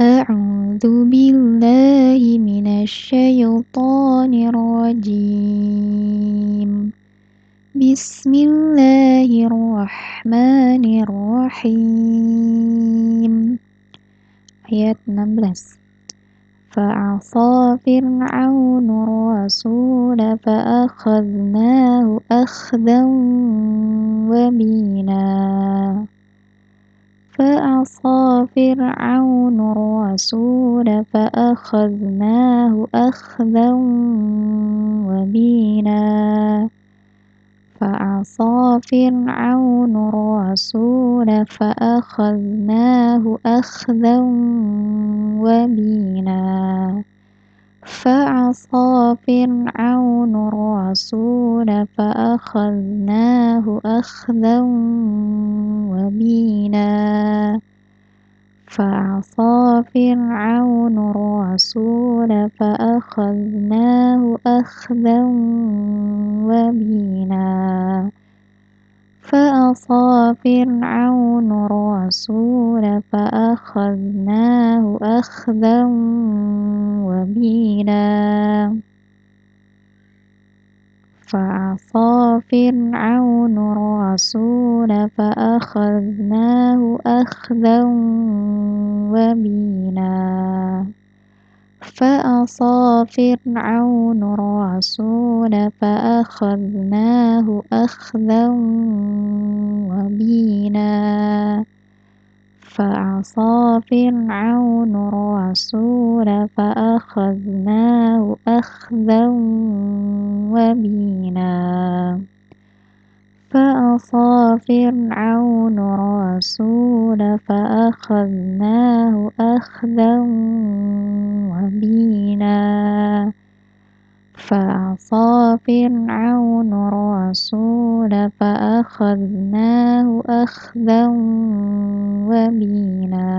أعوذ بالله من الشيطان الرجيم. بسم الله الرحمن الرحيم. آيات 16 فعصى فرعون الرسول فأخذناه أخذا وبينا. فعصى فرعون الرسول فأخذناه أخذا وبينا. فعصى فرعون الرسول فأخذناه أخذا وبينا. فعصى فرعون الرسول فأخذناه أخذا وبينا فعصى فرعون الرسول فأخذناه أخذا وبينا. فأصى فرعون الرسول فأخذناه أخذا وبينا. فعصى فرعون الرسول فأخذناه أخذا وبينا فأصى فرعون الرسول فأخذناه أخذا وبينا فعصى فرعون الرسول فأخذناه أخذا وبينا فعصى فرعون الرسول فأخذناه أخذا وبينا. فعصى فرعون الرسول فأخذناه أخذا وبينا.